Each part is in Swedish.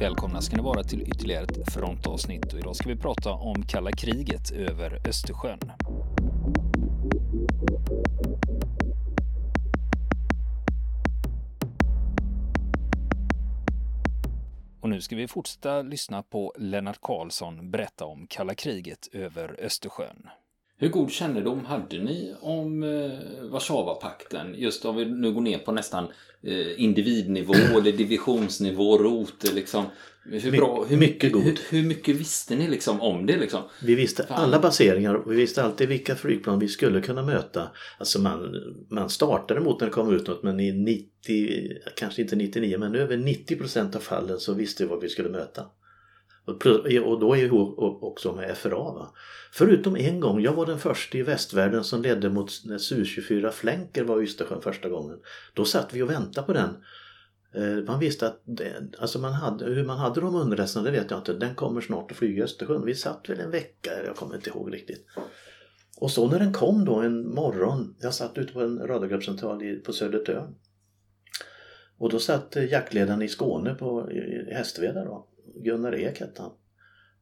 Välkomna ska ni vara till ytterligare ett frontavsnitt och idag ska vi prata om kalla kriget över Östersjön. Och nu ska vi fortsätta lyssna på Lennart Karlsson berätta om kalla kriget över Östersjön. Hur god kännedom hade ni om eh, Warszawapakten? Just om vi nu går ner på nästan eh, individnivå eller divisionsnivå, rot. Liksom. Hur, bra, hur, mycket god. Hur, hur, mycket visste ni liksom om det? Liksom? Vi visste Fan. alla baseringar och vi visste alltid vilka flygplan vi skulle kunna möta. Alltså man, man startade mot när det kom ut något men i 90, kanske inte 99 men över 90 procent av fallen så visste vi vad vi skulle möta. Och då ihop också med FRA. Va? Förutom en gång, jag var den första i västvärlden som ledde mot när Su-24 Flänker var i Östersjön första gången. Då satt vi och väntade på den. Eh, man visste att alltså man hade, hur man hade de underrättelserna det vet jag inte. Den kommer snart att flyga i Östersjön. Vi satt väl en vecka, jag kommer inte ihåg riktigt. Och så när den kom då en morgon, jag satt ute på en radiogruppcentral på Södertörn. Och då satt eh, jaktledaren i Skåne på i Hästveda då Gunnar Ek hette han.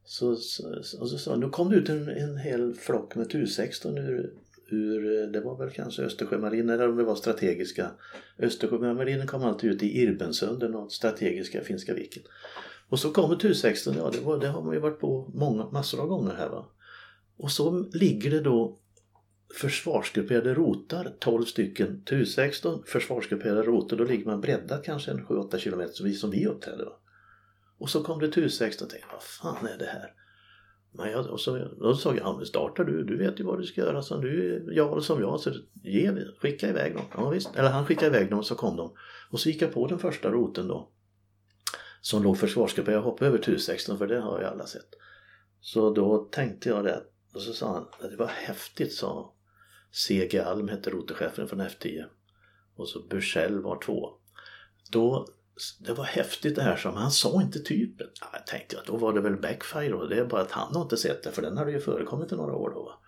Så, så, och så sa nu kom det ut en, en hel flock med Tu-16 ur, ur, det var väl kanske Östersjömarinen eller om det var strategiska. Östersjömarinen kom alltid ut i Irbensunden och strategiska Finska viken. Och så kommer Tu-16, ja det, var, det har man ju varit på många, massor av gånger här va. Och så ligger det då försvarsgrupperade rotar, 12 stycken Tu-16 försvarsgrupperade rotor, då ligger man breddat kanske en 7-8 kilometer som vi, som vi uppträdde. Va? Och så kom det TU6 och tänkte vad fan är det här? Men jag, och så, då sa jag, ja men startar du, du vet ju vad du ska göra. Så du ja som jag, så ge, skicka iväg dem. Ja, visst. Eller han skickade iväg dem och så kom de. Och så gick jag på den första roten då. Som låg försvarsgruppen, Jag hoppade över TU16 för det har ju alla sett. Så då tänkte jag det. Och så sa han, det var häftigt sa C.G. Alm hette rotechefen från F10. Och så Bursell var två. Då det var häftigt det här som han sa inte typen. Ja, jag tänkte att då var det väl backfire och det är bara att han har inte sett det för den hade ju förekommit i några år då. Va?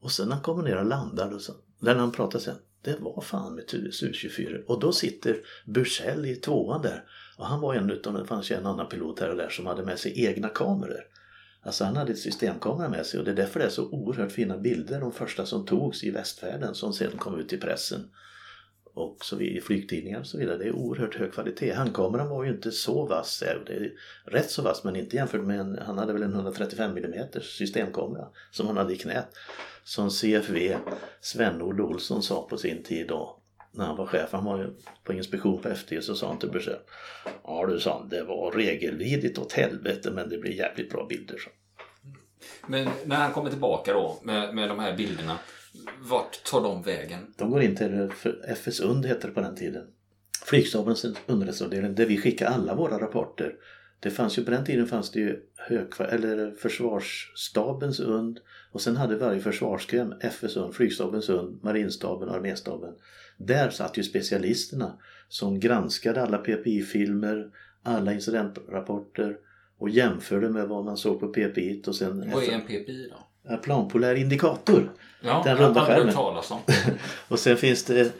Och sen när han kommer ner och landar, och så, när han pratar sen, det var fan med Su-24 och då sitter Bursell i tvåan där och han var en utav, det fanns ju en annan pilot här och där som hade med sig egna kameror. Alltså han hade ett systemkamera med sig och det är därför det är så oerhört fina bilder, de första som togs i västvärlden som sen kom ut i pressen och så i flygtidningar och så vidare. Det är oerhört hög kvalitet. Handkameran var ju inte så vass. Eh, det är rätt så vass men inte jämfört med en, han hade väl en 135 mm systemkamera som han hade i knät. Som CFV Sven-Olle Olsson sa på sin tid då när han var chef, han var ju på inspektion på FD så sa han till Bursell Ja du sa han, det var regelvidrigt åt helvete men det blir jävligt bra bilder. Så. Men när han kommer tillbaka då med, med de här bilderna vart tar de vägen? De går in till FS UND hette det på den tiden. Flygstabens underrättelseavdelning där vi skickar alla våra rapporter. Det fanns ju på den tiden fanns det ju högkvar, eller försvarsstabens UND och sen hade varje försvarsgren FS UND, flygstabens UND, marinstaben och arméstaben. Där satt ju specialisterna som granskade alla PPI-filmer, alla incidentrapporter och jämförde med vad man såg på PPI och sen... Vad är en PPI då? planpolär indikator. Ja, den runda skärmen. Och sen finns det,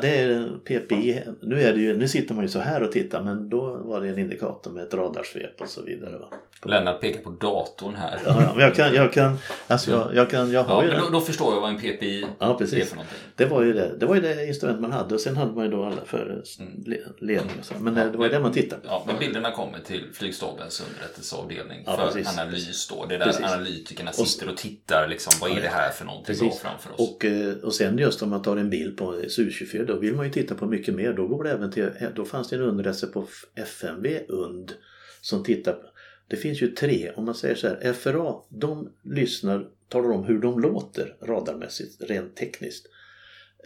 det är PPI, nu, är det ju, nu sitter man ju så här och tittar men då var det en indikator med ett radarsvep och så vidare. Va? Lennart pekar på datorn här. Ja, ja men jag kan, jag kan, alltså jag, jag kan, jag har ja, ju då, då, förstår jag vad en PPI ja, precis. är för någonting. Det var ju det, det var ju det instrument man hade och sen hade man ju då alla för mm. ledning och så. Men ja, det var ju det man tittade på. Ja, men bilderna kommer till flygstabens underrättelseavdelning för precis. analys då. Det är där precis. analytikerna sitter och tittar liksom, vad är det här för någonting precis. framför oss? Och, eh, och sen just om man tar en bild på Su-24 då vill man ju titta på mycket mer. Då går det även till, då fanns det en underrättelse på FMV UND som tittar på det finns ju tre, om man säger så här, FRA, de lyssnar, talar om hur de låter radarmässigt, rent tekniskt.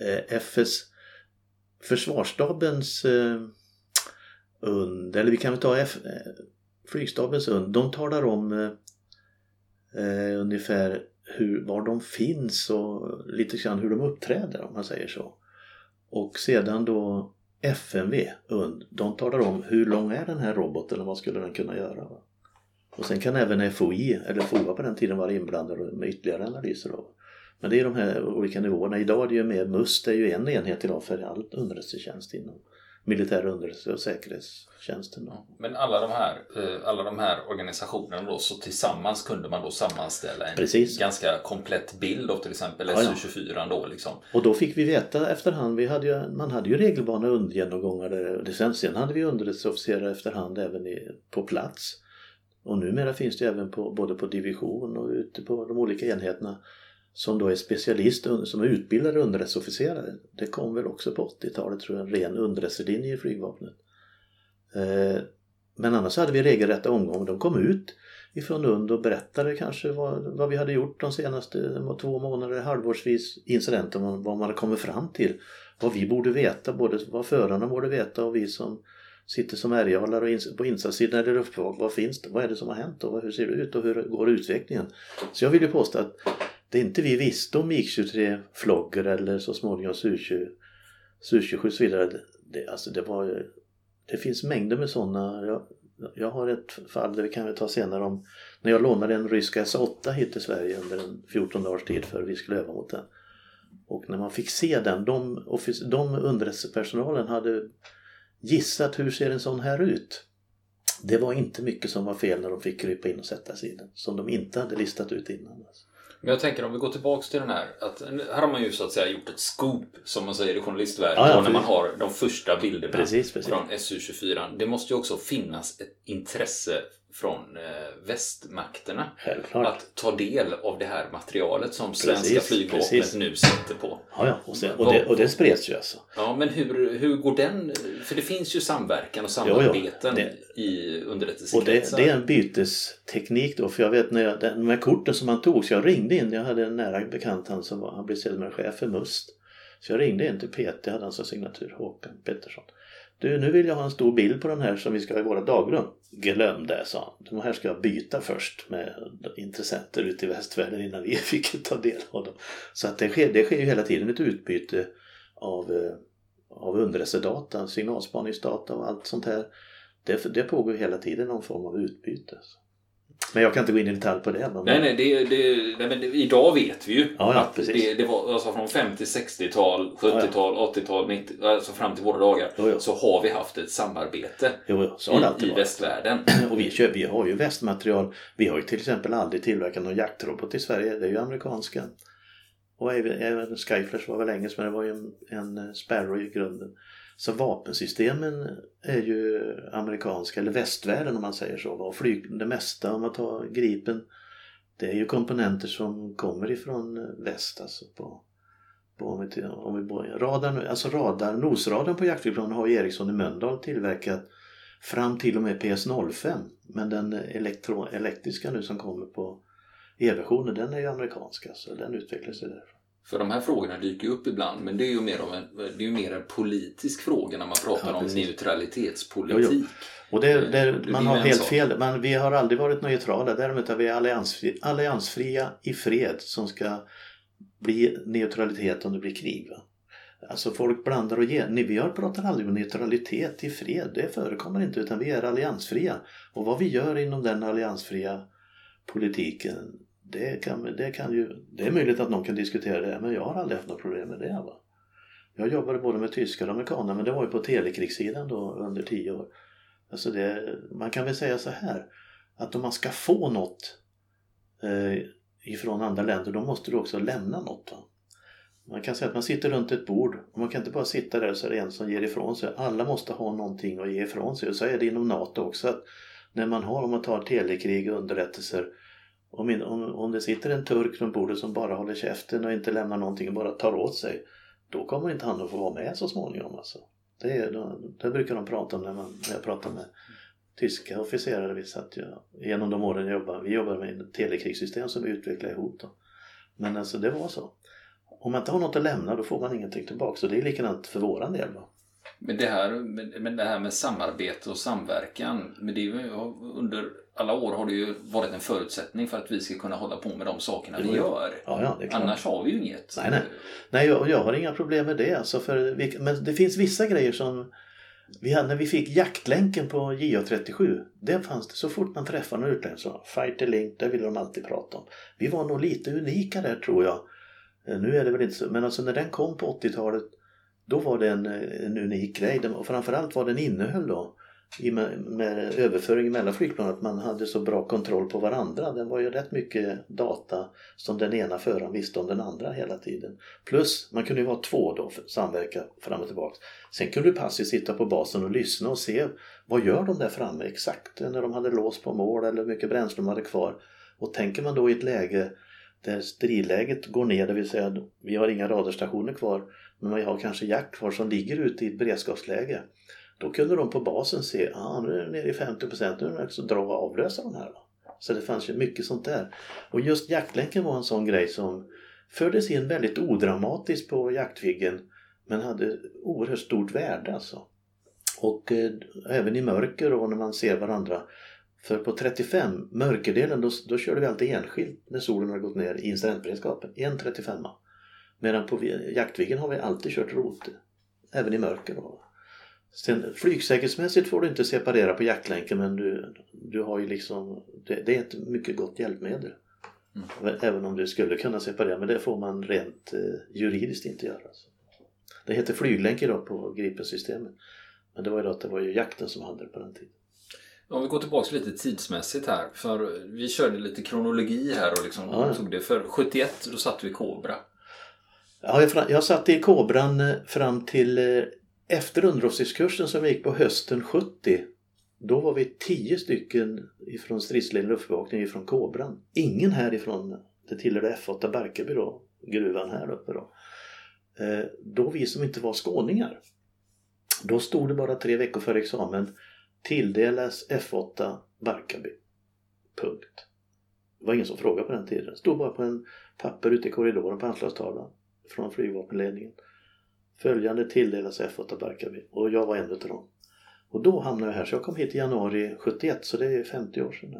Eh, FS, försvarsstabens eh, UND, eller vi kan väl ta F, eh, flygstabens UND, de talar om eh, ungefär hur, var de finns och lite grann hur de uppträder om man säger så. Och sedan då FMV, UND, de talar om hur lång är den här roboten och vad skulle den kunna göra. Och sen kan även FOI, eller FOA på den tiden, vara inblandade med ytterligare analyser. Då. Men det är de här olika nivåerna. Idag är det ju mer MUST, det är ju en enhet idag för all underrättelsetjänst inom militär underrättelse och säkerhetstjänsten. Men alla de, här, eh, alla de här organisationerna då, så tillsammans kunde man då sammanställa en Precis. ganska komplett bild av till exempel Ja, ja. SU24 då liksom. Och då fick vi veta efterhand, vi hade ju, man hade ju regelbundna undergenomgångar Sen, sen hade vi underrättelseofficerare efterhand även i, på plats. Och numera finns det även på, både på division och ute på de olika enheterna som då är specialist, som är utbildade underrättelseofficerare. Det kom väl också på 80-talet tror jag, en ren underrättelselinje i flygvapnet. Eh, men annars hade vi regelrätta omgångar. De kom ut ifrån Lund och berättade kanske vad, vad vi hade gjort de senaste två månader, halvårsvis incidenter, vad man hade kommit fram till. Vad vi borde veta, både vad förarna borde veta och vi som sitter som ärghållare ins- på insatssidan eller luftbevakning. Vad finns det? Vad är det som har hänt och hur ser det ut och hur går utvecklingen? Så jag vill ju påstå att det inte vi visste om MIG-23 Flogger eller så småningom Su-20 Su-27 och så vidare. Det, alltså det var det finns mängder med sådana. Jag, jag har ett fall, det vi kan vi ta senare om, när jag lånade en rysk S8 hit till Sverige under en 14 dagars tid för att vi skulle öva mot den. Och när man fick se den, de, de underrättelsepersonalen hade gissat hur ser en sån här ut. Det var inte mycket som var fel när de fick krypa in och sätta sig i den. Som de inte hade listat ut innan. Alltså. Men jag tänker om vi går tillbaks till den här. Att, här har man ju så att säga gjort ett scoop som man säger i journalistvärlden. Ja, ja, när man har de första bilderna Precis, precis. från SU24. Det måste ju också finnas ett intresse från eh, västmakterna Självklart. att ta del av det här materialet som svenska Precis, flygvapnet precis. nu sitter på. Ja, ja. Och, sen, och, det, och det spreds ju alltså. Ja, men hur, hur går den? För det finns ju samverkan och Jo, jo. samarbeten Det- i Och underrättelsekretsar. det, det är en bytesteknik då, för jag vet när jag, de här korten som man tog, så jag ringde in, jag hade en nära bekant, han som var, han blev sedermera chef för MUST. Så jag ringde in till PT, hade han som signatur, Håkan Pettersson. Du, nu vill jag ha en stor bild på den här som vi ska ha i våra dagrum. Glöm det, sa han. De här ska jag byta först med intressenter ute i västvärlden innan vi fick ta del av dem. Så att det sker, det sker ju hela tiden ett utbyte av, eh, av underrättelsedata, signalspaningsdata och allt sånt här. Det, det pågår hela tiden någon form av utbyte. Men jag kan inte gå in i detalj på det. Men Nej, nej, det, det, nej men det, idag vet vi ju Ja, ja, att det, det var alltså från 50, 60-tal, 70-tal, 80-tal, 90, alltså fram till våra dagar Jo, så har vi haft ett samarbete Jo, i, i västvärlden. Och vi, kör, vi har ju västmaterial. Vi har ju till exempel aldrig tillverkat någon jaktrobot i Sverige. Det är ju amerikanska. Och även, även Skyflash var väl engelsk men det var ju en, en Sparrow i grunden. Så vapensystemen är ju amerikanska, eller västvärlden om man säger så. Och flyg, det mesta, om man tar Gripen, det är ju komponenter som kommer ifrån väst. Alltså på, på, om vi, om vi börjar. Radarn, alltså radar, nosradarn på jaktflygplanen har ju Ericsson i Mölndal tillverkat fram till och med PS05. Men den elektro, elektriska nu som kommer på E-versionen den är ju amerikansk alltså. Den utvecklas ju därifrån. För de här frågorna dyker ju upp ibland men det är ju mer, en, det är mer en politisk fråga när man pratar Ja, om neutralitetspolitik. Jo, Och det, det, Det blir man har helt sak. fel. Man, vi har aldrig varit neutrala. Däremot är vi alliansfri, alliansfria i fred som ska bli neutralitet om det blir krig. Va? Alltså folk blandar och ger. Vi har pratat aldrig om neutralitet i fred. Det förekommer inte utan vi är alliansfria. Och vad vi gör inom den alliansfria politiken det, kan, det, kan ju, det är möjligt att någon kan diskutera det men jag har aldrig haft några problem med det. Va? Jag jobbade både med tyskar och amerikaner men det var ju på telekrigssidan då under tio år. Alltså det, man kan väl säga så här att om man ska få något eh, ifrån andra länder då måste du också lämna något. Va? Man kan säga att man sitter runt ett bord och man kan inte bara sitta där och så är det en som ger ifrån sig. Alla måste ha någonting att ge ifrån sig och så är det inom NATO också. att När man har, om man tar telekrig och underrättelser om, in- om, om det sitter en turk runt bordet som bara håller käften och inte lämnar någonting och bara tar åt sig då kommer inte han att få vara med så småningom. Alltså. Det, är, det brukar de prata om när, man, när jag pratar med tyska officerare. Vi satt ju, genom de åren jag jobbade, vi jobbade med ett telekrigssystem som vi utvecklade ihop. Då. Men alltså det var så. Om man inte har något att lämna då får man ingenting tillbaka. Så det är likadant för våran del. Då. Men det här, men men det här med samarbete och samverkan, men det är ju, under alla år har det ju varit en förutsättning för att vi ska kunna hålla på med de sakerna vi gör. Ja, ja, det är klart. Annars har vi ju inget. Nej, nej. Nej, jag, jag har inga problem med det. Alltså för, men det finns vissa grejer som vi hade när vi fick jaktlänken på JA37. Det fanns det så fort man träffade någon utlänning så Fighter Link, det ville de alltid prata om. Vi var nog lite unika där tror jag. Eh, Nu är det väl inte så, men alltså när den kom på 80-talet då var det en, en unik grej. Och framförallt vad den innehöll då med, överföring mellan flygplan att man hade så bra kontroll på varandra. Det var ju rätt mycket data som den ena föraren visste om den andra hela tiden. Plus man kunde ju vara två då samverka fram och tillbaka. Sen kunde du passivt sitta på basen och lyssna och se vad gör de där framme exakt när de hade låst på mål eller hur mycket bränsle de hade kvar. Och tänker man då i ett läge där stridläget går ner, det vill säga vi har inga radarstationer kvar men vi har kanske jakt kvar som ligger ute i ett beredskapsläge då kunde de på basen se att ah, nu är det nere i 50 procent, nu är det dags att dra och avlösa de här. Så det fanns ju mycket sånt där. Och just jaktlänken var en sån grej som fördes in väldigt odramatiskt på jaktviggen men hade oerhört stort värde alltså. Och eh, även i mörker och när man ser varandra. För på 35, mörkerdelen, då, då körde vi alltid enskilt när solen har gått ner i incidentberedskapen. En 35 Medan på jaktviggen har vi alltid kört rot. Även i mörker. Då. Sen, flygsäkerhetsmässigt får du inte separera på jaktlänken men du, du har ju liksom det, det är ett mycket gott hjälpmedel. Mm. Även om du skulle kunna separera men det får man rent eh, juridiskt inte göra. Alltså. Det heter flyglänk idag på Gripen-systemet. Men det var ju då att det var ju jakten som hade det på den tiden. Om vi går tillbaka lite tidsmässigt här. För vi körde lite kronologi här och liksom ja. tog det. För 71 då satt vi i Kobra. Ja, jag, jag satt i Kobran eh, fram till eh, efter underofficerskursen som vi gick på hösten 70 då var vi tio stycken ifrån stridsledning luftbevakning ifrån Kobran. Ingen härifrån, det tillhörde F8 Barkarby då, gruvan här uppe då. Eh, då vi som inte var skåningar. Då stod det bara tre veckor före examen tilldelas F8 Barkarby. Punkt. Det var ingen som frågade på den tiden. Det stod bara på en papper ute i korridoren på anslagstavlan från flygvapenledningen. Följande tilldelas F8 Barkarby och jag var en av dem. Och då hamnade jag här, så jag kom hit i januari 71 så det är 50 år sedan.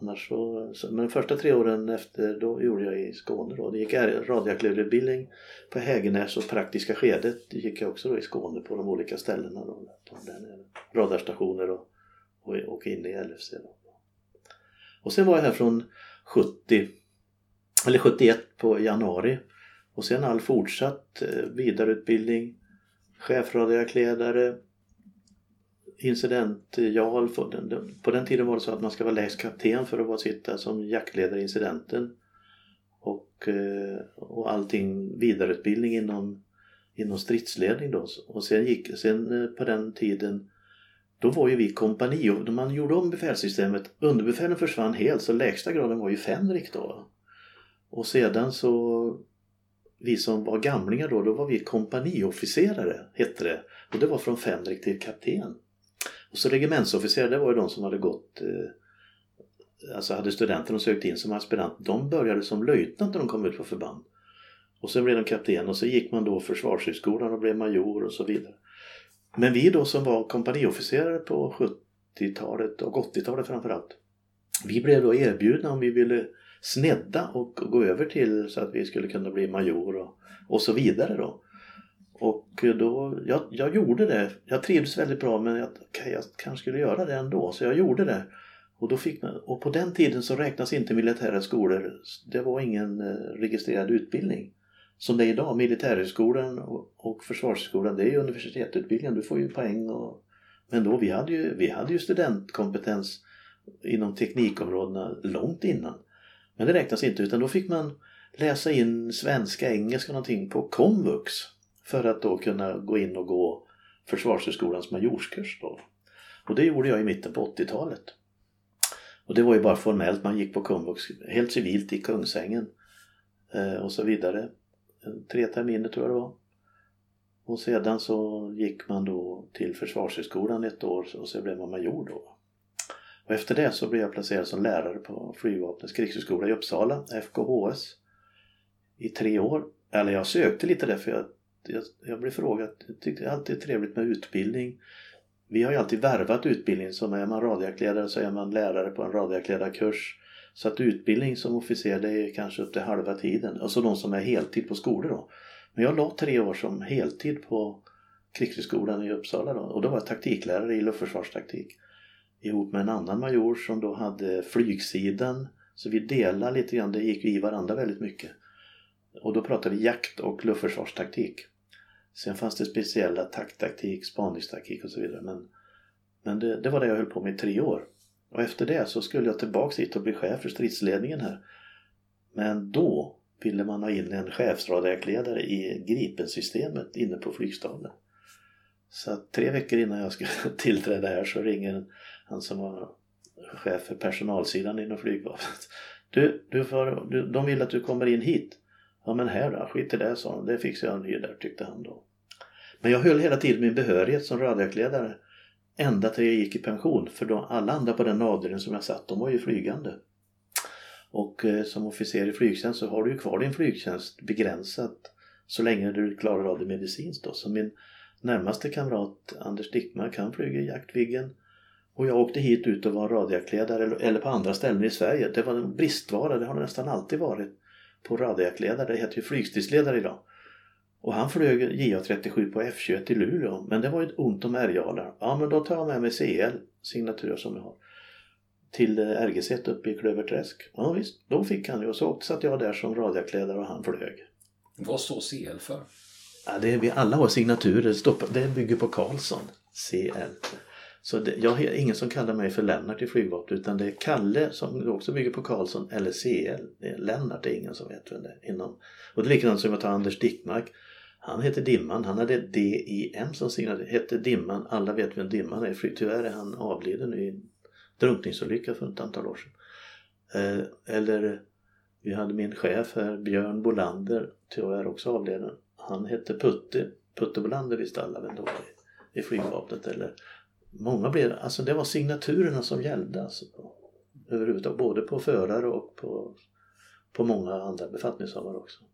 Annars så, men de första tre åren efter då gjorde jag i Skåne då. Det gick radioaktivutbildning på Hägernäs och praktiska skedet det gick jag också då i Skåne på de olika ställena. Då, radarstationer och, och, och in i LFC. Då. Och sen var jag här från 70 eller 71 på januari och sen all fortsatt eh, vidareutbildning, chefradioklädare, incidentjal. Eh, på den tiden var det så att man ska vara lägst kapten för att vara sitta som jaktledare i incidenten. Och, eh, och allting vidareutbildning inom, inom stridsledning då. Och sen, gick, sen på den tiden då var ju vi kompani och man gjorde om befälssystemet. Underbefälen försvann helt så lägsta graden var ju Fänrik då. Och sedan så vi som var gamlingar då, då var vi kompaniofficerare, hette det. Och det var från fänrik till kapten. Och så regementsofficerare, det var ju de som hade gått eh, Alltså hade studenten och sökt in som aspirant, de började som löjtnant när de kom ut på förband. Och sen blev de kapten och så gick man då försvarshögskolan och blev major och så vidare. Men vi då som var kompaniofficerare på 70-talet och 80-talet framförallt. Vi blev då erbjudna om vi ville snedda och gå över till så att vi skulle kunna bli major och, och så vidare då. Och då, jag, jag gjorde det. Jag trivdes väldigt bra men jag, jag kanske skulle göra det ändå så jag gjorde det. Och, då fick man, och på den tiden så räknas inte militära skolor, det var ingen eh, registrerad utbildning. Som det är idag, militärhögskolan och, och försvarshögskolan det är ju universitetsutbildningen, du får ju poäng. Och, men då vi hade, ju, vi hade ju studentkompetens inom teknikområdena långt innan. Men det räknas inte utan då fick man läsa in svenska, engelska någonting på komvux för att då kunna gå in och gå Försvarshögskolans majorskurs då. Och det gjorde jag i mitten på 80-talet. Och det var ju bara formellt, man gick på komvux helt civilt i Kungsängen eh, och så vidare. Eh, tre terminer tror jag det var. Och sedan så gick man då till Försvarshögskolan ett år och så blev man major då. Och efter det så blev jag placerad som lärare på Flygvapnets krigshögskola i Uppsala, FKHS, i tre år. Eller jag sökte lite där för jag, jag, jag blev frågad, jag tyckte alltid det är trevligt med utbildning. Vi har ju alltid värvat utbildning, så är man radiojaktledare så är man lärare på en radiojaktledarkurs. Så att utbildning som officer det är kanske upp till halva tiden. Alltså de som är heltid på skolor då. Men jag la tre år som heltid på Krigshögskolan i Uppsala då. Och då var jag taktiklärare i luftförsvarstaktik ihop med en annan major som då hade flygsidan. Så vi delade lite grann, det gick i varandra väldigt mycket. Och då pratade vi jakt och luftförsvarstaktik. Sen fanns det speciella taktaktik, spaningstaktik och så vidare. Men, men det, det var det jag höll på med i tre år. Och efter det så skulle jag tillbaks hit och bli chef för stridsledningen här. Men då ville man ha in en chefsradioakledare i Gripen-systemet inne på flygstaben. Så tre veckor innan jag skulle tillträda här så ringer han som var chef för personalsidan inom flygvapnet. Du, du får, du, de vill att du kommer in hit. Ja men här då, skit i det sa han. Det fixar jag en ny där tyckte han då. Men jag höll hela tiden min behörighet som radioakledare. Ända till jag gick i pension. För då, alla andra på den avdelningen som jag satt, de var ju flygande. Och eh, som officer i flygtjänst så har du ju kvar din flygtjänst begränsat så länge du klarar av det medicinskt då. Så min närmaste kamrat Anders Dickmark han flyger Jaktviggen och jag åkte hit ut och var radiojaktledare eller på andra ställen i Sverige. Det var en bristvara, det har det nästan alltid varit på radiojaktledare. Det heter ju flygstridsledare idag. Och han flög JA37 på F21 i Luleå. Men det var ju ont om ärgjalar. Ja men då tar jag med mig CL, signaturer som jag har. Till eh, RGC uppe i Klöverträsk. Ja visst, då fick han ju. Och så satt jag där som radiojaktledare och han flög. Vad står CL för? Ja, det är, vi alla har signaturer. Det bygger på Karlsson. CL. Så det, jag är ingen som kallar mig för Lennart i flygvapnet utan det är Kalle som också bygger på Karlsson eller CL. Lennart är ingen som vet vem det är. Inom. Och det är likadant som jag tar Anders Dickmark. Han heter Dimman. Han hade DIM som signatur. Hette Dimman. Alla vet vem Dimman är. Tyvärr är han avliden i en drunkningsolycka för ett antal år sedan. Eh, eller vi hade min chef här, Björn Bolander, tyvärr också avliden. Han hette Putte. Putte Bolander visste alla vem det var i, i flygvapnet. Eller många blev, alltså det var signaturerna som gällde alltså överhuvudtaget, både på förare och på, på många andra befattningshavare också.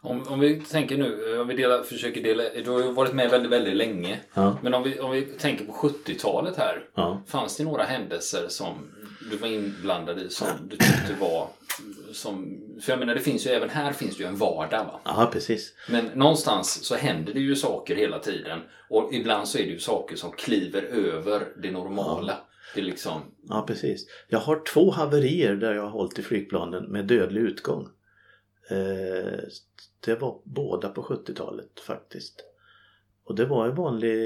Om, om vi tänker nu, om vi delar, försöker dela, du har ju varit med väldigt, väldigt länge. Ja. Men om vi, om vi tänker på 70-talet här. Ja. Fanns det några händelser som du var inblandad i som du tyckte var som, för jag menar det finns ju även här finns det ju en vardag va? Ja precis. Men någonstans så händer det ju saker hela tiden och ibland så är det ju saker som kliver över det normala. Ja. Det liksom... Ja precis. Jag har två haverier där jag har hållit i flygplanen med dödlig utgång. Eh, det var båda på 70-talet faktiskt. Och det var en vanlig,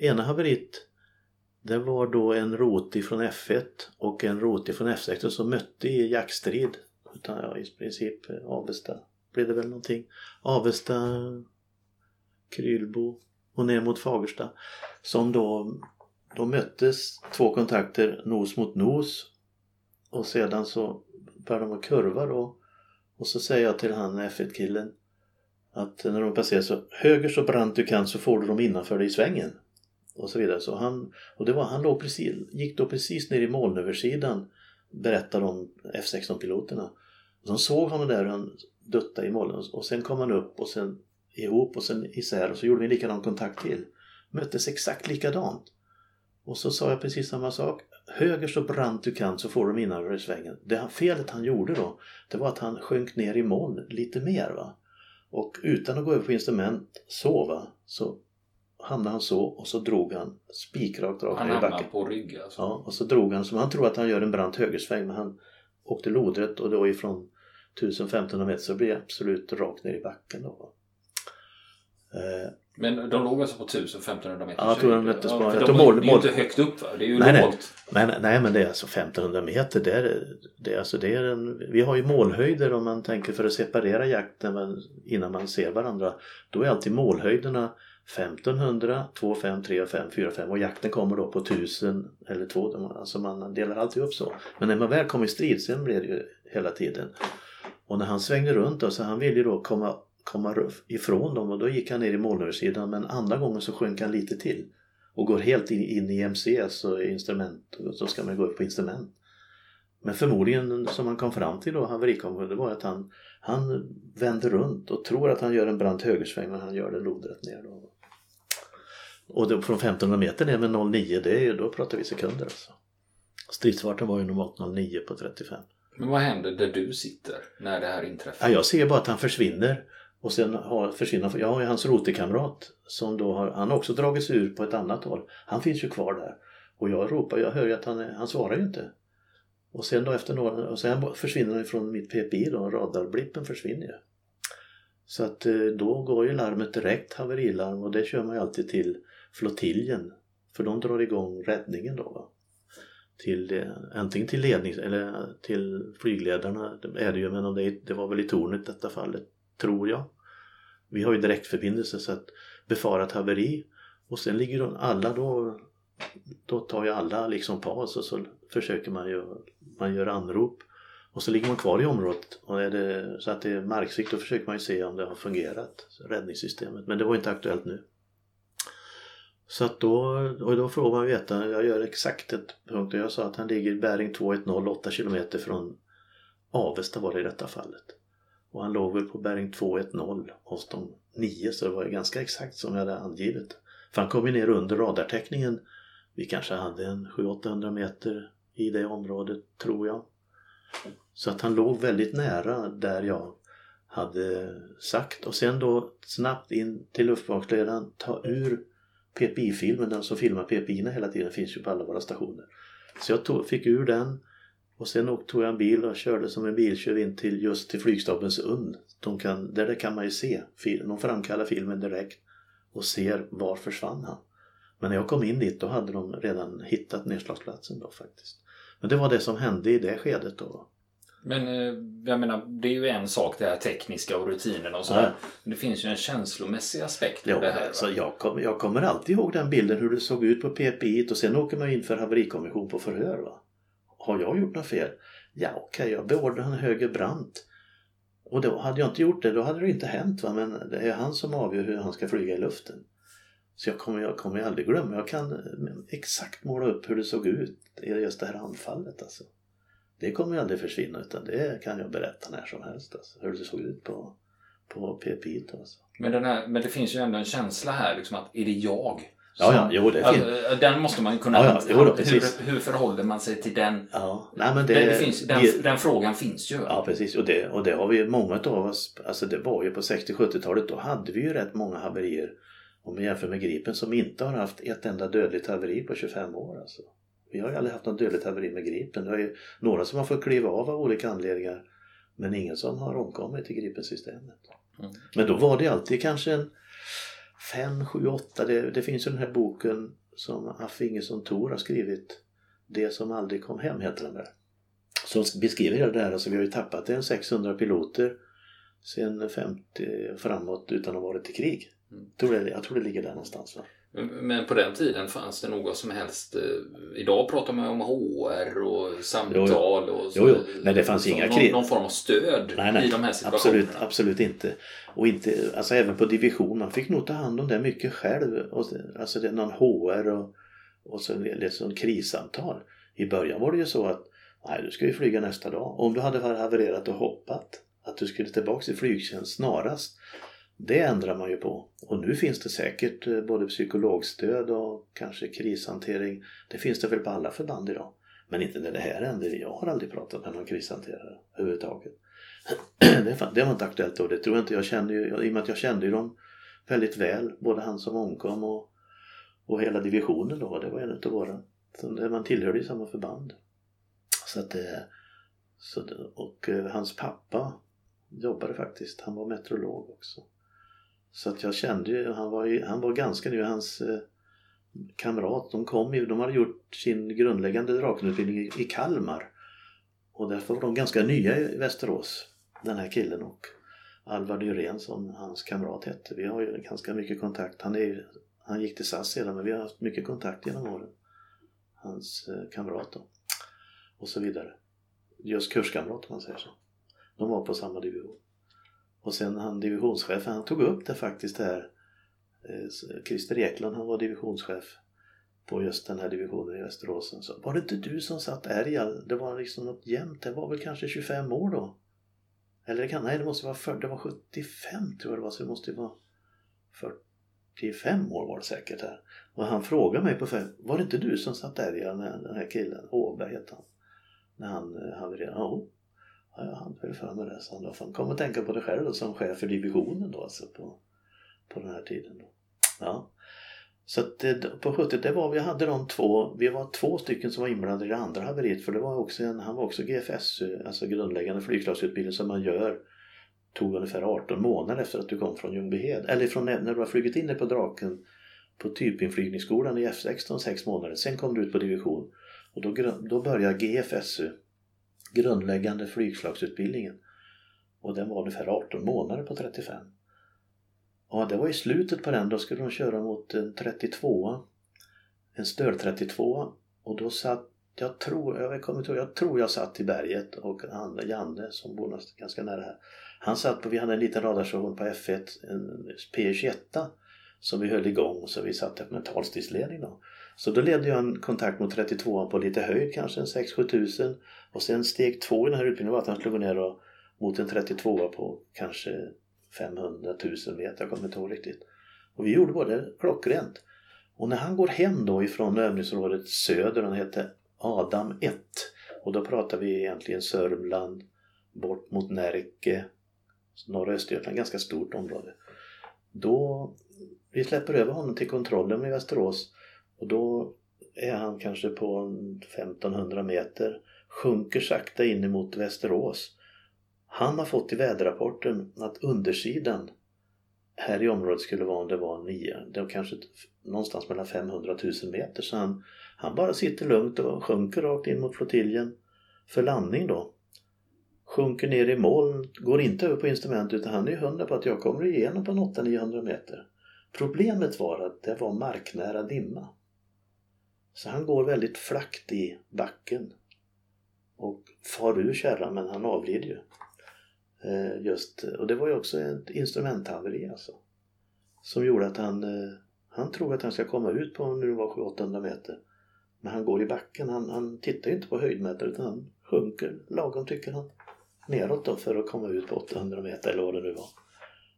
ena haveriet det var då en rot från F1 och en rot från F16 som mötte i jaktstrid. Utan ja, i princip eh, Avesta blir det väl någonting. Avesta, Krylbo och ner mot Fagersta. Som då, då möttes två kontakter nos mot nos. Och sedan så började de att kurva då. Och så säger jag till han F1-killen att när de passerar så höger så brant du kan så får du dem innanför dig i svängen och så vidare. Så han, och det var, han låg precis, gick då precis ner i molnöversidan berättar de F16-piloterna. De såg honom där och han duttade i molnen och sen kom han upp och sen ihop och sen isär och så gjorde vi en likadan kontakt till. Möttes exakt likadant. Och så sa jag precis samma sak. Höger så brant du kan så får du innanför i svängen. Det felet han gjorde då, det var att han sjönk ner i moln lite mer. va. Och utan att gå över på instrument sova så hamnade han så och så drog han spikrakt rakt Han ner i hamnade backen. på rygg alltså. Ja, och så drog han som han tror att han gör en brant högersväng men han åkte lodrätt och då ifrån 1500 meter så blir det absolut rakt ner i backen. Då. Eh, Men de låg alltså på 1500 meter? Ja, jag tror de möttes på- ja, jag de tror är mål- ju mål- inte högt upp va? Det är ju Nej, nej. lågt. men, nej men det är alltså 1500 meter. Det är, det är, alltså det är en, vi har ju målhöjder om man tänker för att separera jakten innan man ser varandra. Då är alltid målhöjderna 1500, 2, 5, 3, 5, 4, 5 och jakten kommer då på 1000 eller 2. Alltså man delar alltid upp så. Men när man väl kom i strid sen blir det ju hela tiden. Och när han svängde runt då, så han ville ju då komma, komma ifrån dem och då gick han ner i molnöversidan men andra gången så sjönk han lite till. Och går helt in, in i MC, alltså instrument, och så ska man gå upp på instrument. Men förmodligen som han kom fram till då, haverikommissionen, det var att han, han vänder runt och tror att han gör en brant högersväng men han gör det lodrätt ner. Då. Och då, från 1500 meter ner med 09, det är, då pratar vi sekunder alltså. Stridsfarten var ju normalt 09 på 35. Men vad händer där du sitter när det här inträffar? Ja, jag ser bara att han försvinner och sen har, försvinner jag har ju hans rotekamrat som då har, han har också dragit sig ur på ett annat håll. Han finns ju kvar där och jag ropar, jag hör ju att han, han svarar ju inte. Och sen då efter några, och sen försvinner han från mitt PPI då, radarblippen försvinner ju. Så att eh, då går ju larmet direkt, haverilarm och det kör man ju alltid till flottiljen. För de drar igång räddningen då. Va? Till, eh, antingen till lednings eller eh, till flygledarna är det ju men det, det var väl i tornet i detta fallet, tror jag. Vi har ju direktförbindelse så att befarat haveri och sen ligger de alla då då tar ju alla liksom paus och så försöker man ju man gör anrop och så ligger man kvar i området och är det så att det är marksikt då försöker man ju se om det har fungerat räddningssystemet men det var inte aktuellt nu. Så att då, och då får man veta, jag gör exakt ett punkt och jag sa att han ligger i bäring 210 8 km från Avesta var det i detta fallet. Och han låg väl på bäring 210 hos de nio så det var ju ganska exakt som jag hade angivit. För han kom ju ner under radartäckningen. Vi kanske hade en 700-800 meter i det området tror jag. Så att han låg väldigt nära där jag hade sagt och sen då snabbt in till luftbevakningsledaren, ta ur PPI-filmen, den som filmar PPI hela tiden finns ju på alla våra stationer. Så jag tog, fick ur den och sen tog jag en bil och körde som en biltjuv in till just till flygstabens ugn. De kan, där kan man ju se, de framkallar filmen direkt och ser var försvann han. Men när jag kom in dit då hade de redan hittat nedslagsplatsen då faktiskt. Men det var det som hände i det skedet då. Men eh, jag menar, det är ju en sak det här tekniska och rutinerna och sådär. Ja. Men det finns ju en känslomässig aspekt jo, det här. Alltså, jag, kom, jag kommer alltid ihåg den bilden hur det såg ut på PPI och sen åker man in för haverikommission på förhör. Va? Har jag gjort något fel? Ja okej, okay, jag beordrade en höger brant. Och då hade jag inte gjort det, då hade det inte hänt. Va? Men det är han som avgör hur han ska flyga i luften. Så jag kommer, jag kommer aldrig glömma. Jag kan exakt måla upp hur det såg ut i just det här anfallet. Alltså. Det kommer aldrig försvinna utan det kan jag berätta när som helst. Alltså, hur det såg ut på, på PPI. Alltså. Men, den här, men det finns ju ändå en känsla här liksom att är det jag? Ja, ja, jo, det alltså, Den måste man ju kunna... Ja, ja, då, hur, hur förhåller man sig till den? Ja, nej, men det, det, det finns, den, det, den, frågan finns ju. Ja, precis. Och det, och det har vi många av oss... Alltså det var ju på 60-70-talet, då hade vi ju rätt många haverier om man jämför med Gripen som inte har haft ett enda dödligt haveri på 25 år. Alltså. Vi har ju aldrig haft något dödligt haveri med Gripen. Det är ju några som har fått kliva av av olika anledningar men ingen som har omkommit i Gripensystemet. Mm. Men då var det alltid kanske en 5, 7, 8. Det, det finns ju den här boken som Affe Ingesson Thor har skrivit. Det som aldrig kom hem heter den där. Som beskriver det här. Alltså vi har ju tappat en 600 piloter sen 50 framåt utan att ha varit i krig. Mm. Tror det, jag tror det ligger där någonstans. Va? Men på den tiden fanns det något som helst. Eh, idag pratar man om HR och samtal jo, och så, jo, jo. Nej, det fanns inga någon, någon, form av stöd nej, nej, i de här situationerna. Absolut, absolut inte. Och inte, alltså även på division, man fick nog ta hand om det mycket själv. alltså det är någon HR och, och så liksom krissamtal. I början var det ju så att nej, du ska ju flyga nästa dag. Om du hade havererat och hoppat att du skulle tillbaka till flygtjänst snarast det ändrar man ju på. Och nu finns det säkert eh, både psykologstöd och kanske krishantering. Det finns det väl på alla förband idag. Men inte när det här händer. Jag har aldrig pratat med någon krishanterare överhuvudtaget. Det var inte aktuellt då. Det tror jag inte. Jag kände ju, I och med att jag kände ju dem väldigt väl. Både han som omkom och, och hela divisionen då. Det var en utav våra. Man tillhörde ju samma förband. Så att eh, så och eh, hans pappa jobbade faktiskt. Han var meteorolog också. Så att jag kände ju, han var, ju, han var ganska ny, hans eh, kamrat, de kom ju, de hade gjort sin grundläggande drakenutbildning i, i Kalmar. Och därför var de ganska nya i Västerås, den här killen och Alvar Nyrén som hans kamrat hette. Vi har ju ganska mycket kontakt. Han, är, han gick till SAS sedan men vi har haft mycket kontakt genom åren. Hans eh, kamrat då. Och så vidare. Just kurskamrat om man säger så. De var på samma division. Och sen han divisionschefen, han tog upp det faktiskt här. Eh, Christer Eklund, han var divisionschef på just den här divisionen i Västerås. Så, var det inte du som satt ärg? Det var liksom något jämnt. Det var väl kanske 25 år då? Eller det kan, nej det måste vara 40, det var 75 tror jag det var så det måste ju vara 45 år var det säkert här. Och han frågade mig på fem, var det inte du som satt där den här killen, Åberg hette han. När han eh, havererade. Ja, Ja, jag hann väl för mig det, så då Kom och tänka på dig själv då, som chef för divisionen då alltså på, på den här tiden. Då. Ja. Så att det, på 70 det var vi hade de två, vi var två stycken som var inblandade i det andra haveriet för det var också en, han var också GFS, alltså grundläggande flygslagsutbildning som man gör tog ungefär 18 månader efter att du kom från Ljungbyhed. Eller från när du har flugit in dig på Draken på typinflygningsskolan i F16 sex månader. Sen kom du ut på division. Och då, då började GFSU, grundläggande flygslagsutbildningen. Och den var ungefär 18 månader på 35. Och det var i slutet på den, då skulle de köra mot en 32 En stöd 32 Och då satt, jag tror, jag kommer inte jag tror jag satt i berget och han, Janne som bor ganska nära här. Han satt på, vi hade en liten radarstation på F1, en P21 som vi höll igång så vi satte med en talstidsledning då. Så då ledde jag en kontakt mot 32 på lite höjd, kanske en 6-7 tusen. Och sen steg två i den här utbildningen var att han skulle gå ner och, mot en 32 på kanske 500 000 meter, jag kommer inte ihåg riktigt. Och vi gjorde både klockrent. Och när han går hem då ifrån övningsområdet söder, han hette Adam 1. Och då pratar vi egentligen Sörmland, bort mot Närke, norra Östergötland, ganska stort område. Då vi släpper över honom till kontrollen i Västerås och då är han kanske på 1500 meter, sjunker sakta in emot Västerås. Han har fått i väderrapporten att undersidan här i området skulle vara om det var nio, det var kanske någonstans mellan 500 000 meter så han, han bara sitter lugnt och sjunker rakt in mot flottiljen för landning då. Sjunker ner i moln, går inte över på instrument utan han är hundra på att jag kommer igenom på 800-900 meter. Problemet var att det var marknära dimma. Så han går väldigt flackt i backen och far ur kärran men han avlider ju. Eh, just, och det var ju också ett instrumenthaveri alltså. Som gjorde att han, eh, han tror att han ska komma ut på nu var 700-800 meter. Men han går i backen, han, han tittar ju inte på höjdmätare utan han sjunker lagom tycker han neråt då för att komma ut på 800 meter eller vad det nu var.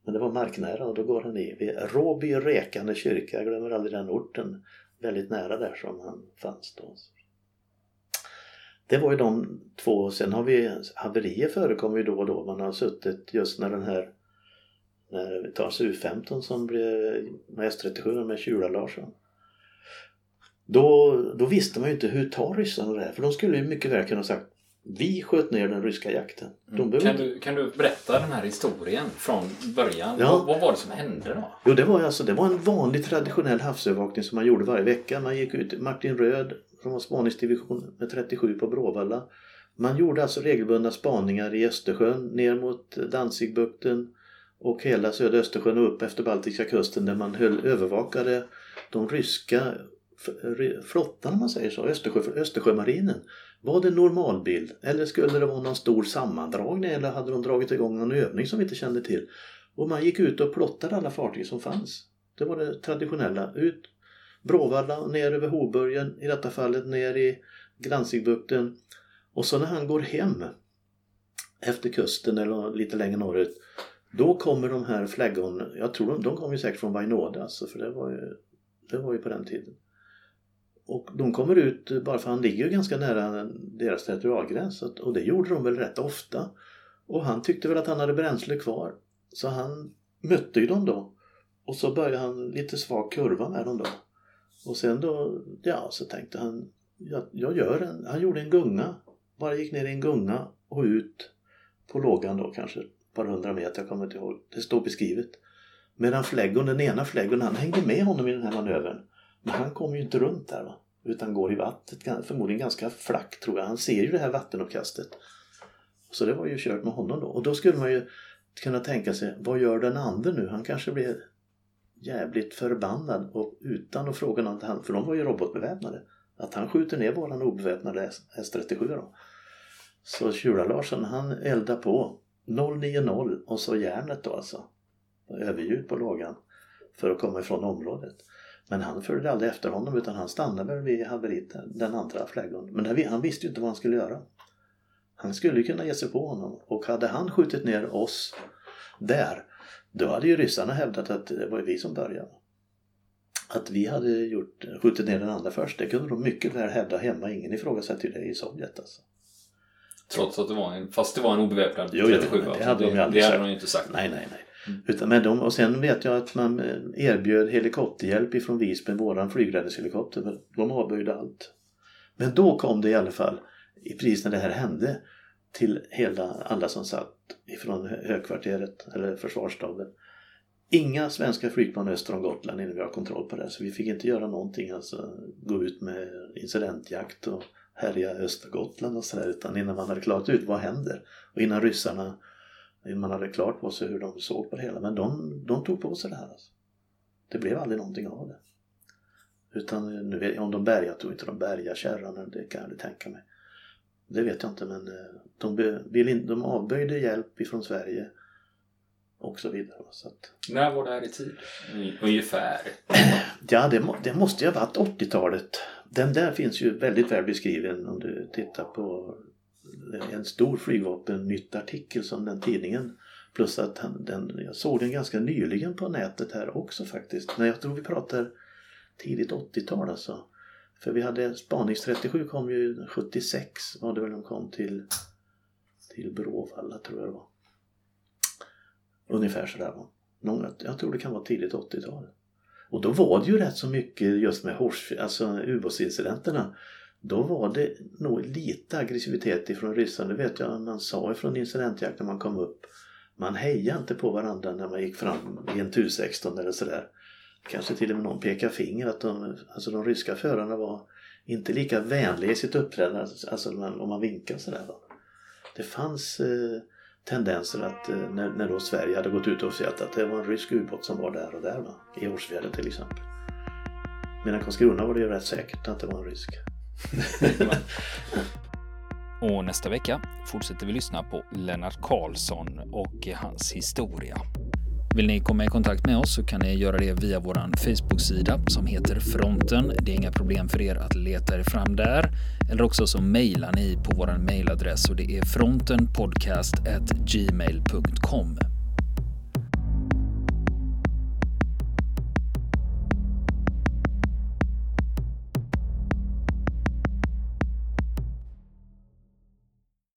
Men det var marknära och då går han i vid Råby Rekande kyrka, jag glömmer aldrig den orten, väldigt nära där som han fanns då. Det var ju de två, sen har vi haverier förekommer ju då och då. Man har suttit just när den här när vi tar U15 som blev med S37 med Kjula Larsson. Då, då visste man ju inte hur tar ryssarna det här för de skulle ju mycket väl kunna sagt vi sköt ner den ryska jakten. Mm. Kan, du, kan du berätta den här historien från början? Ja. Vad, vad, var det som hände då? Jo, det var, alltså, det var en vanlig traditionell havsövervakning som man gjorde varje vecka. Man gick ut, Martin Röd från var spaningsdivision med 37 på Bråvalla. Man gjorde alltså regelbundna spaningar i Östersjön ner mot Danzigbukten och hela södra Östersjön och upp efter Baltiska kusten där man höll, övervakade de ryska flottan om man säger så, Östersjö, Östersjömarinen. Var det normalbild eller skulle det vara någon stor sammandragning eller hade de dragit igång någon övning som vi inte kände till? Och man gick ut och plottade alla fartyg som fanns. Det var det traditionella. Ut Bråvalla, ner över Hoburgen, i detta fallet ner i Gransigbukten. Och så när han går hem efter kusten eller lite längre norrut då kommer de här flaggorna, jag tror de, de kom ju säkert från Vainode alltså, för det var ju, det var ju på den tiden. Och de kommer ut bara för han ligger ju ganska nära deras territorialgräns och det gjorde de väl rätt ofta. Och han tyckte väl att han hade bränsle kvar. Så han mötte ju dem då. Och så började han lite svag kurva med dem då. Och sen då, ja så tänkte han, jag, jag gör en, han gjorde en gunga. Bara gick ner i en gunga och ut på lågan då kanske ett par hundra meter, jag kommer inte ihåg. Det står beskrivet. Medan fläggon, den ena fläggon, han hängde med honom i den här manövern. Men han kommer ju inte runt där va. Utan går i vattnet, förmodligen ganska flackt tror jag. Han ser ju det här vattenuppkastet. Så det var ju kört med honom då. Och då skulle man ju kunna tänka sig, vad gör den andra nu? Han kanske blir jävligt förbannad och utan att fråga något, för de var ju robotbeväpnade. Att han skjuter ner våran obeväpnade S37 då. Så Tjura-Larsson han eldar på 090 och så järnet då alltså. Överljud på lågan för att komma ifrån området. Men han följde aldrig efter honom utan han stannade väl vid haveriet, den andra flaggan. Men han visste ju inte vad han skulle göra. Han skulle kunna ge sig på honom och hade han skjutit ner oss där då hade ju ryssarna hävdat att det var vi som började. Att vi hade gjort, skjutit ner den andra först, det kunde de mycket väl hävda hemma. Ingen ifrågasätter det i Sovjet alltså. Trots att det var en, fast det var en obeväpnad 37 jo, det hade de ju aldrig det hade de inte sagt. Nej, nej, nej. Mm. Utan med dem, och sen vet jag att man eh, erbjöd helikopterhjälp ifrån Visby, våran flygräddningshelikopter. De avböjde allt. Men då kom det i alla fall, precis när det här hände, till hela, alla som satt ifrån högkvarteret eller försvarsstaben. Inga svenska flygplan öster om Gotland innan vi har kontroll på det. Så vi fick inte göra någonting, alltså gå ut med incidentjakt och härja Östergotland och sådär utan innan man hade klarat ut vad händer och innan ryssarna man hade klart på sig hur de såg på det hela. Men de, de tog på sig det här. Alltså. Det blev aldrig någonting av det. Utan nu vet, om de bärgade, tror inte de bärgade kärran, det kan jag aldrig tänka mig. Det vet jag inte men eh, de, vill in, de avböjde hjälp ifrån Sverige och så vidare. Så att... När var det här i tid? Ungefär? Ja, det, det måste ju ha varit 80-talet. Den där finns ju väldigt väl beskriven om du tittar på en stor flygvapenmytt-artikel som den tidningen. Plus att han, den, jag såg den ganska nyligen på nätet här också faktiskt. Men jag tror vi pratar tidigt 80-tal alltså. För vi hade Spanings 37 kom ju 76 var det väl de kom till till Bråvalla tror jag det var. Ungefär sådär va. Någon, jag tror det kan vara tidigt 80-tal. Och då var det ju rätt så mycket just med Hors, alltså ubåtsincidenterna. Då var det nog lite aggressivitet ifrån ryssarna. Det vet jag man sa ifrån incidentjakt när man kom upp. Man hejade inte på varandra när man gick fram i en Tu-16 eller sådär. Kanske till och med någon pekade finger att de, alltså de ryska förarna var inte lika vänliga i sitt uppträdande, alltså om man vinkade sådär. Va? Det fanns eh, tendenser att eh, när, när då Sverige hade gått ut och att det var en rysk ubåt som var där och där va? i Hårsfjärden till exempel. Medan Karlskrona var det ju rätt säkert att det var en rysk. och nästa vecka fortsätter vi lyssna på Lennart Karlsson och hans historia. Vill ni komma i kontakt med oss så kan ni göra det via vår Facebook-sida som heter Fronten. Det är inga problem för er att leta er fram där. Eller också så mejlar ni på vår mejladress och det är frontenpodcastgmail.com.